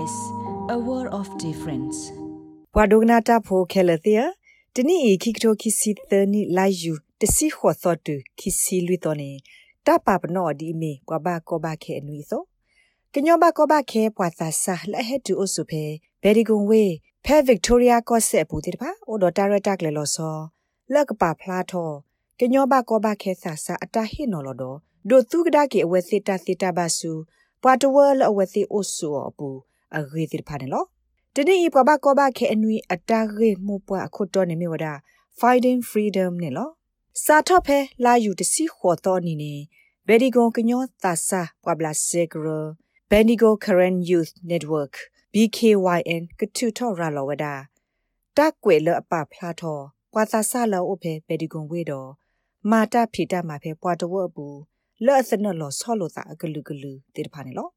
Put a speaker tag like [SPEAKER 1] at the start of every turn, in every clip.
[SPEAKER 1] SBS a world of difference
[SPEAKER 2] ဘွာဒိုဂနာတာဖိုခဲလသီယာတနီဤခိကတိုခိစီသနီလာယူတစီခေါ်သောတူခိစီလွီတော်နေတပပနောဒီမီကွာဘာကောဘာခဲအနွီသောကညောဘာကောဘာခဲပွာသာဆာလက်ဟက်တူအဆုဖဲဘယ်ဒီကွန်ဝေဖဲဗစ်တိုးရီယာကော့ဆက်ဘူးတိတပါအိုဒတာရတက်လေလောဆောလက်ကပါဖလားထောကညောဘာကောဘာခဲဆာဆာအတာဟိနော်လောဒိုဒိုသူကဒါကေအဝဲစစ်တာစစ်တာဘာစုပွာတဝဲလအဝဲစီအိုဆူအပူ အဂေတိဖာတယ်လို့တနေ့ဤပဘကောဘခဲအနွီအတာရေမှုပွားအခုတော့နေမြဝဒ fighting freedom နဲ့လို့စာတော့ဖဲလာယူတစီခေါ်တော့နေနေဘယ်ဒီဂွန်ကညောတာဆာပွာဘလာဆေဂရဘန်ဒီဂို current youth network bkyn ကတူတော့ရလောဝဒတက်ကွေလအပဖလာတော့ပွာသာဆာလောအဖဲဘယ်ဒီဂွန်ဝေတော့မာတာဖီတာမှာဖဲပွာတဝအပူလော့စနလောဆောလိုတာဂလူဂလူတေတဖာနေလော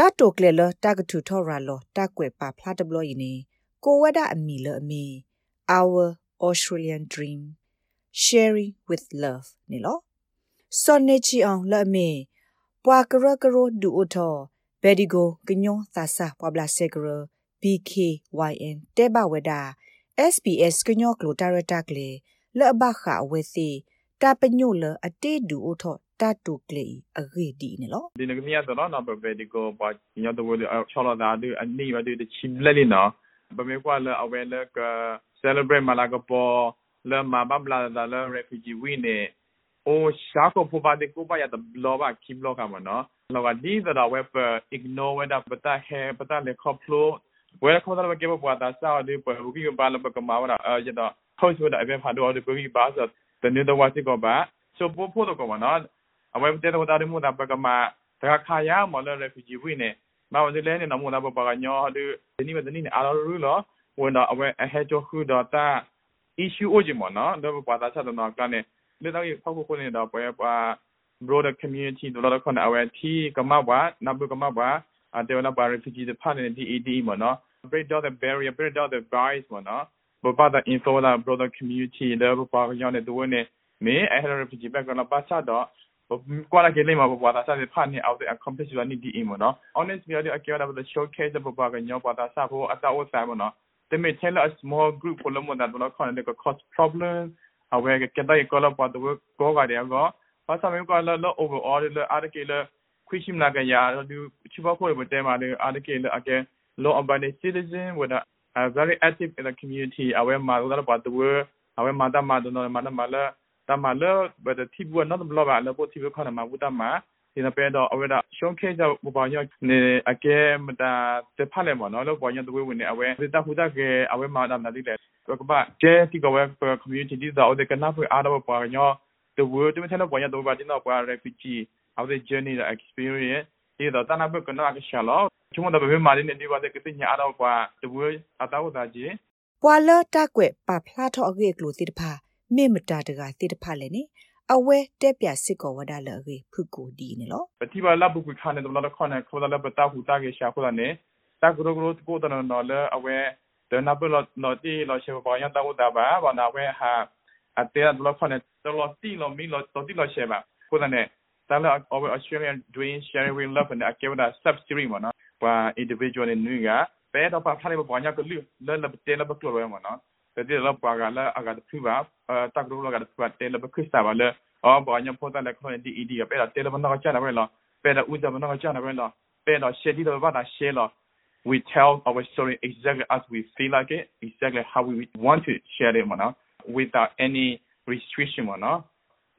[SPEAKER 2] တာတိုကလေလတာကထူထော်ရာလောတာကွယ်ပါဖလာတဘလို့ယင်းကိုဝဒအမီလအမီ our australian dream sharing with love နေလောစောနေချီအောင်လအမီပွာကရကရိုဒူအိုထောဘယ်ဒီကိုကညောသာစာပွာဘလာဆေဂရ BKYN တဲဘဝဒ SBS ကညောကလိုတာရတာကလေလောဘခအဝဲစီတာပညိုလအတေဒူအိုထော တတုကလေအဂေဒီနေလော
[SPEAKER 3] ဒီနကမြတ်တော့နော်ဘယ်ဒီကိုပါညတော့ဝချောလာတာဒီအနိမဒီချိလက်လီနော်ဘမေကွာလအဝဲလက celebrate မလာကပေါ်လမဘဘလာဒါလ refugee win နေအိုရှာကိုပပါဒီကိုပါရတဲ့ blog က keep blog ကမနော်လောကဒီဒါဝက် ignore ဝဒပတာဟဲပတာလေခေါပလိုဝဲခေါ်တယ်ကေဘပွားတာစာဒီပဘူကီဘာလပကမာဝရအရတော့ခေါ်ဆိုတဲ့အပြင်ဖာတော့ဒီပူကီဘာဆိုတဲ့နေတော့ဝါစီကောပါ so ပို့ဖို့တော့ကောနော် အဝဲတဲ့တော့တာမှုတာပကမှာတခါခါရမလဲ refugee ဝင်နေမဝဇလဲနေနမနာပပကညောဒီဒီမဒနီအားရူလောဝင်တော့အဝဲအဟဲချိုခုတော့တာ issue အိုဂျီမနော်တော့ပါတာချက်တော့ကနေလေတော့ဖောက်ခုခုနေတော့ပွဲပါ broader community တော့ခွန်အဝဲတီကမဘွားနဘကမဘွားအတေဝနာပါ refugee တဲ့ဖာနေ DED မနော် break down the barrier break down the barriers မနော်ဘပါတာ info လာ broader community တော့ပါရောင်းနေတော့နေမေအဲ refugee background ပါချတော့ ကွာလာကေလေးမှာဘာသာစားဖာနေအောက်တဲ့ accomplish လာနေဒီအင်မနော် honest မြေဒီအကျော်ဒါဘ showcase ဘဘာကညောဘာသာစားဖို့အတာဝဆိုင်မနော် they may tell a small group ကိုလုံးမတာတော့ခေါ်တဲ့ cost problem အဝဲကတဲ့ကောလာပတ်တော့ကောကတဲ့ကောဘာသာမျိုးကလာလော overall လာအားကေလာခွရှိမလာကရဒီချိဘခိုးဘတဲမှာလေအားကေလာအကဲ law abiding citizen with a, a very active in the community အဝဲမှာတော့ပတ်တော့အဝဲမှာတမတော့မနမလာ တမလဘဒတိဘဝနတ်ဘလဘာလပိုတိဘခနမဝတမဒီနပေတော့အဝဲတော့ရှုံးခဲကြဘဘာညနေအကဲမတာတဖလည်းမနော်လောဘောညတဝဲဝင်နေအဝဲဒီတခုတကအဝဲမှာတော့နာတိတယ်ကဘာကျဲတိကဝဲ community ဒီတော့တဲ့ကနာဖွအားတော့ပွားညော the world တမချလောဘောညတော့ဘာတင်တော့ပွား refugee how the journey the experience ဒီတော့တနာဘကနာကရှာလောချုံတော့ဘယ်မှာနေနေပါတဲ့ကတိညာတော့ပွား the world အတော့ဒါကြီး
[SPEAKER 2] ပွာလတက်ကွက်ပါဖလာတော့အကေကလို့တိတဖာ မေမတာတကတိတဖလည်းနေအဝဲတက်ပြစစ်ကောဝဒါလရေဖုကိုဒီနေလော
[SPEAKER 3] ပတိပါလပုကခါနေတော့လခေါနေခေါ်လာပတာဟူတာကေရှာခေါ်လာနေတာဂရဂရကိုတနော်လအဝဲဒနာပလနော်တီလောရှေဘောယန်တာဝဒါဘာဘာနာဝဲဟာအတေလခေါနေတော်လတီလောမီလောတော်တီလောရှေဘာခေါ်လာနေတာလအဝဲ Australian Dream Sharing with Love နဲ့အကေဝဒါ sub series မနော်ဘာ individual နဲ့နွေကပဲတော့ပါဖားလေးဘောညာကလူလဲလတဲလဘကလောရမနော် တတိလပကလာအကတဖိဘာတက်ရူလကတဖိတဲလဘခရစ်တာဘာလေအော်ဘာညပေါ်တလက်ခွန်ဒီအီဒီပဲတဲလဘနာကချာနာပဲလားပဲလဦးဇမနာကချာနာပဲလားပဲတော့ရှေဒီတော့ဘာသာရှေလား we tell our story exactly as we feel like it exactly how we want to share it mana without any restriction mana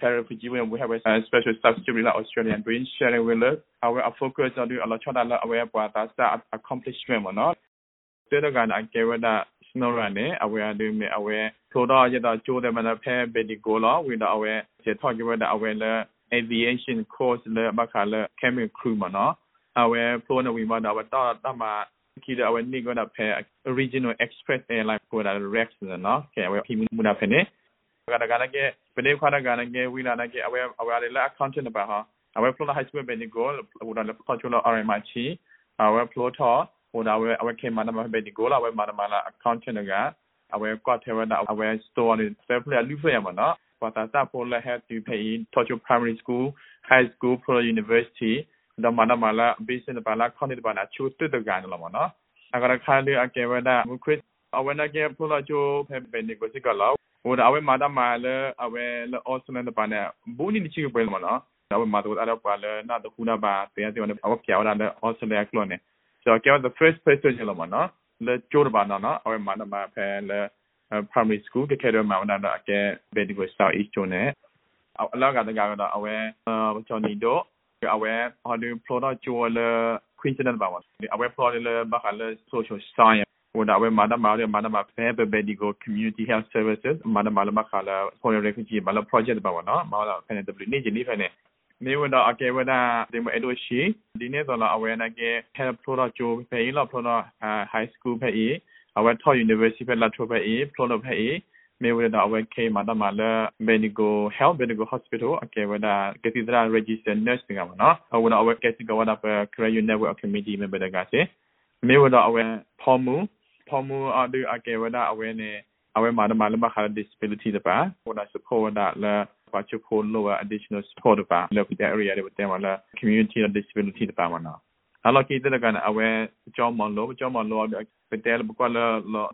[SPEAKER 3] refugee when we have a special subsidiary like Australian Green sharing with us our focus on the a lot of our our accomplishment mana တဲ့ကန်အကေဝ ဒ snorane awe ade me awe thoda yada chode mana phe bedigo lo we da awe je thok ge da awe le aviation course le bakala cabin crew ma no awe pro na we ma da ta ta ma ki da awe ni go da phe regional express airline ko da rex no ke awe phi mu na phe ne ga da ga na ke pele khwa da ga na ke we na na ke awe awe le accountant ba ha awe pro high school bedigo wo da le controller rmi chi awe pro tho ဟိုဒါဝဲအဝဲခေမနမပဲဒီကိုလာဝဲမနမလာ accountant ကအဝဲကွာထဲဝဲအဝဲ store နေ self play လူဖရမနော်ဘာသာတာပေါ်လာ have to pay in Tokyo Primary School High School Pro University ဒါမနမလာ business ဘာလာ content ဘာလာချိုးတက်တကန်လာမနော် agara khale ake wada mu chris awena ke pula jo phe be ni ko sikala wo da awe mada ma le awe le osman da bana bu ni ni chi ko pel ma no awe mada ko ara pa le na da kuna ba pe ya ti ne awe pya wada le australia klo ne so ke the first person je lo ma no le jo da ba no no awe mada ma phe le primary school ke ke do ma wada da ke be ni ko south east jo ne အလောက်ကတကတော့အဝဲချော်နီတို့အဝဲဟောဒီ product ချိုလ coincident ပါပါအဝဲ product လဘာကလ social science ဟိုဒါဝဲမာဒမာရမာဒမာဖဲဘယ်ဒီကို community health services မာဒမာလမခလာ for refugee မာလ project ပါပါနော်မာလာဖဲနေတဘလနေဂျီနီဖဲနေ နေဝဒအကေဝဒဒီမအဒိုရှိဒီနေ့တော့အဝဲနာကေ health product ချိုဖဲလော product high school ဖဲအဝဲ top university ဖဲလာချိုဖဲ product ဖဲမေဝဒအဝဲခေမာဒမာလ medical health medical hospital အကေဝဒကတိဒရာ register nurse ကမနော်အဝဒအဝဲကတိကဝဒပ career network committee member ကစေမေဝဒအဝဲဖော်မှုဖော်မှုအဒအကေဝဒအဝဲနေအဝဲမာဒမာလမခါ disability တပါဟိုဒါ support ဒါလ ပါချဖို့လို additional support တပါလောကတဲ့ area တွေတဲမှာလာ community disability တပါမနော်အလောကိတဲ့ကန်အဝဲကြောင်းမလို့ကြောင်းမလို့ပတဲလဘကွာလ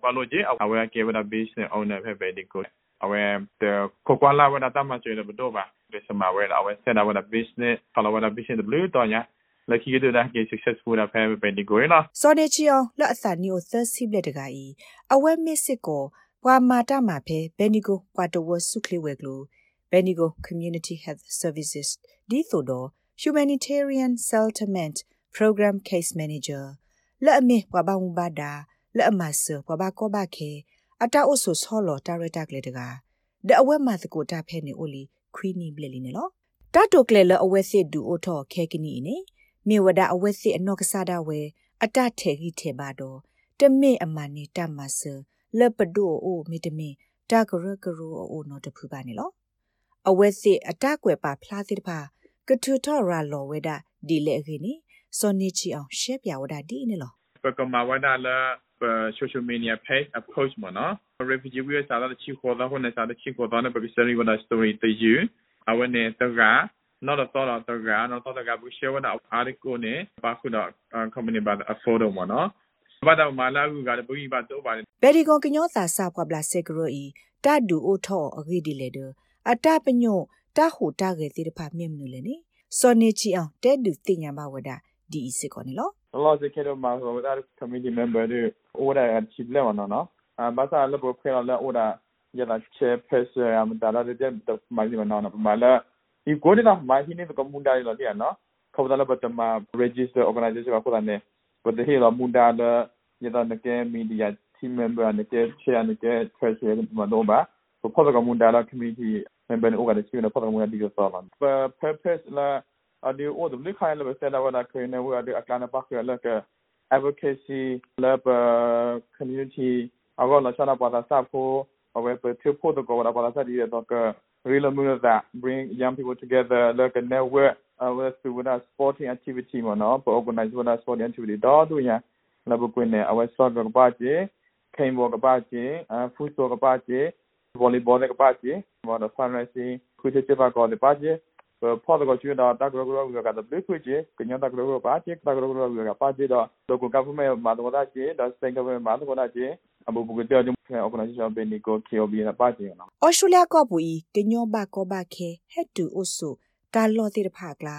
[SPEAKER 3] ဘလိုကြီးအဝဲကေဝဒ business owner ဖဲပဲဒီကိုအဝဲတဲ့ကိုကွာလာဝဒတမချေဘတော့ပါဒီစမဝဲအဝဲဆက်အဝဲ business ဖလာဝဒ business ဘလူးတော့ညာလခိကတဲ့ဒါကေ successful ဖဲပဲဒီကိုနော်
[SPEAKER 2] စောနေချီအောင်လက်အစနီကိုသစီဘလက်တကကြီးအဝဲမစ်စစ်ကိုပွာမာတမှာဖဲဘယ်နီကိုပွာတဝဆုခလီဝဲကလို ဘယ်နီကို community health services ဒီသို့တော့ humanitarian settlement program case manager လက်အမေပွားပါဝဘာဒါလက်အမဆပွားပါကောပါခေအတာအိုဆိုဆောလော်တာရတာကလေတကာဒအဝဲမသကိုတာဖဲနေအိုလီခွီနီဘလေလီနေလောတာတိုကလေလအဝဲစစ်ဒူအိုထောခဲကနီနေမေဝဒအဝဲစစ်အနော့ကစားတာဝဲအတထဲကြီးထဲပါတော့တမေအမနီတမဆလက်ပဒိုအိုမေတမေတာကရကရိုအိုနော်တဖူပါနေလော အဝဲစစ်အတကွယ်ပါဖလားစစ်တဖာကထူထော်ရာလော်ဝဲတာဒီလေခင်းနီစောနေချီအောင်ရှက်ပြဝဒဒီနေလော
[SPEAKER 3] ပကမာဝဒလာ social media page approach မနော် refugee ဝေးစားတဲ့ချီခေါ်တော့ဟိုနေစားတဲ့ချီခေါ်တော့နေပကစရီဝဒ story တယူအဝနေတကနော်တော့တော့တော့ကနော်တော့ကဘူးရှေဝဒ article နေပါခုတော့ company ဘာ afford မနော်ဘာတော့မလာဘူးကဘူကြီးပါတော့ပါဘ
[SPEAKER 2] ယ်ဒီကွန်ကညောသာစာပွားပလာဆေဂရိုဤတဒူအိုထောအဂိဒီလေဒ အတပညိုတဟူတကဲတိတဖမြင့်မနူလေနေစောနေချီအောင်တဲဒူတင်ညာဘဝဒဒီစစ်ကောနေလော
[SPEAKER 3] လောစကေတော့မှာဆိုတော့ committee member တွေ order ချိလဲဝနော်နော်အဘာသာလဘခွေလာ order ရတာ chair person အမတာလာတဲ့မိုင်းမနော်နော်မလာဒီကိုဒီနာမိုင်းနေကမွန်ဒါရလို့တရားနော်ခေါ်တယ်ဘတ်မ register organization ကခေါ်တယ်ဘတ်ဟေလာမွန်ဒါလာရတာနကေ media team member နကေ chair နကေ treasurer မတော့ပါခေါ်တယ်ကမွန်ဒါလာ committee member နဲ့ organization နဲ့ခေါ်တယ်ကမွန်ဒါဒီကိုဆောလာ purpose လာ adi o de likha le se da wala kre ne wa de akana pa kre le ke advocacy lab community ago la chana pa da sa pho awe pe thu pho de ko wala pa da sa di de to ke real mu that bring young people together like a network uh, with with a sporting activity mo no for organize with a sporting activity do tu ya la bu kwin ne awe so ga pa je kain bo ga pa je food so ga pa je volleyball ga pa je mo da fundraising khu che che pa ko de pa je ဖော်တော့ကျွေးတော့တကရကရကတဲ့ဘလိခွေကြီးကညတကရကပါချစ်တကရကရကပါချစ်တော့ local government မှာတော့တာချစ်တော့ state government မှာတော့တာချစ်အဘူဘူကတဲ့ကျွန်တော် organization ပဲနီကို KOB နဲ့ပါချင်နော်
[SPEAKER 2] Australia ကပူဤကညောဘကောဘခဲ head to also တာလော့တိတဖကလာ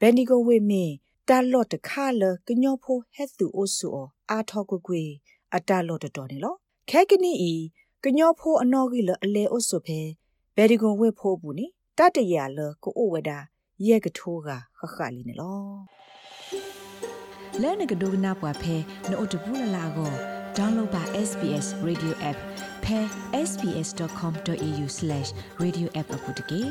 [SPEAKER 2] ဘယ်နီကိုဝေမင်းတာလော့တခါလကညောဖို head to also အာထောကွကွေအတာလော့တတော်နေလောခဲကနီဤ ကညောဖိုအနော်ကြီးလအလေအုပ်စုဖဲဘယ်ဒီကွန်ဝေဖိုးဘူးနိတတရလကိုအိုဝဒရဲကထိုးကခခလီနေလော
[SPEAKER 1] လဲနကဒိုနာပွားဖဲနို့တဘူးလလာကို download ပါ SBS radio app ဖဲ sbs.com.au/radioapp အပုတ်တကေ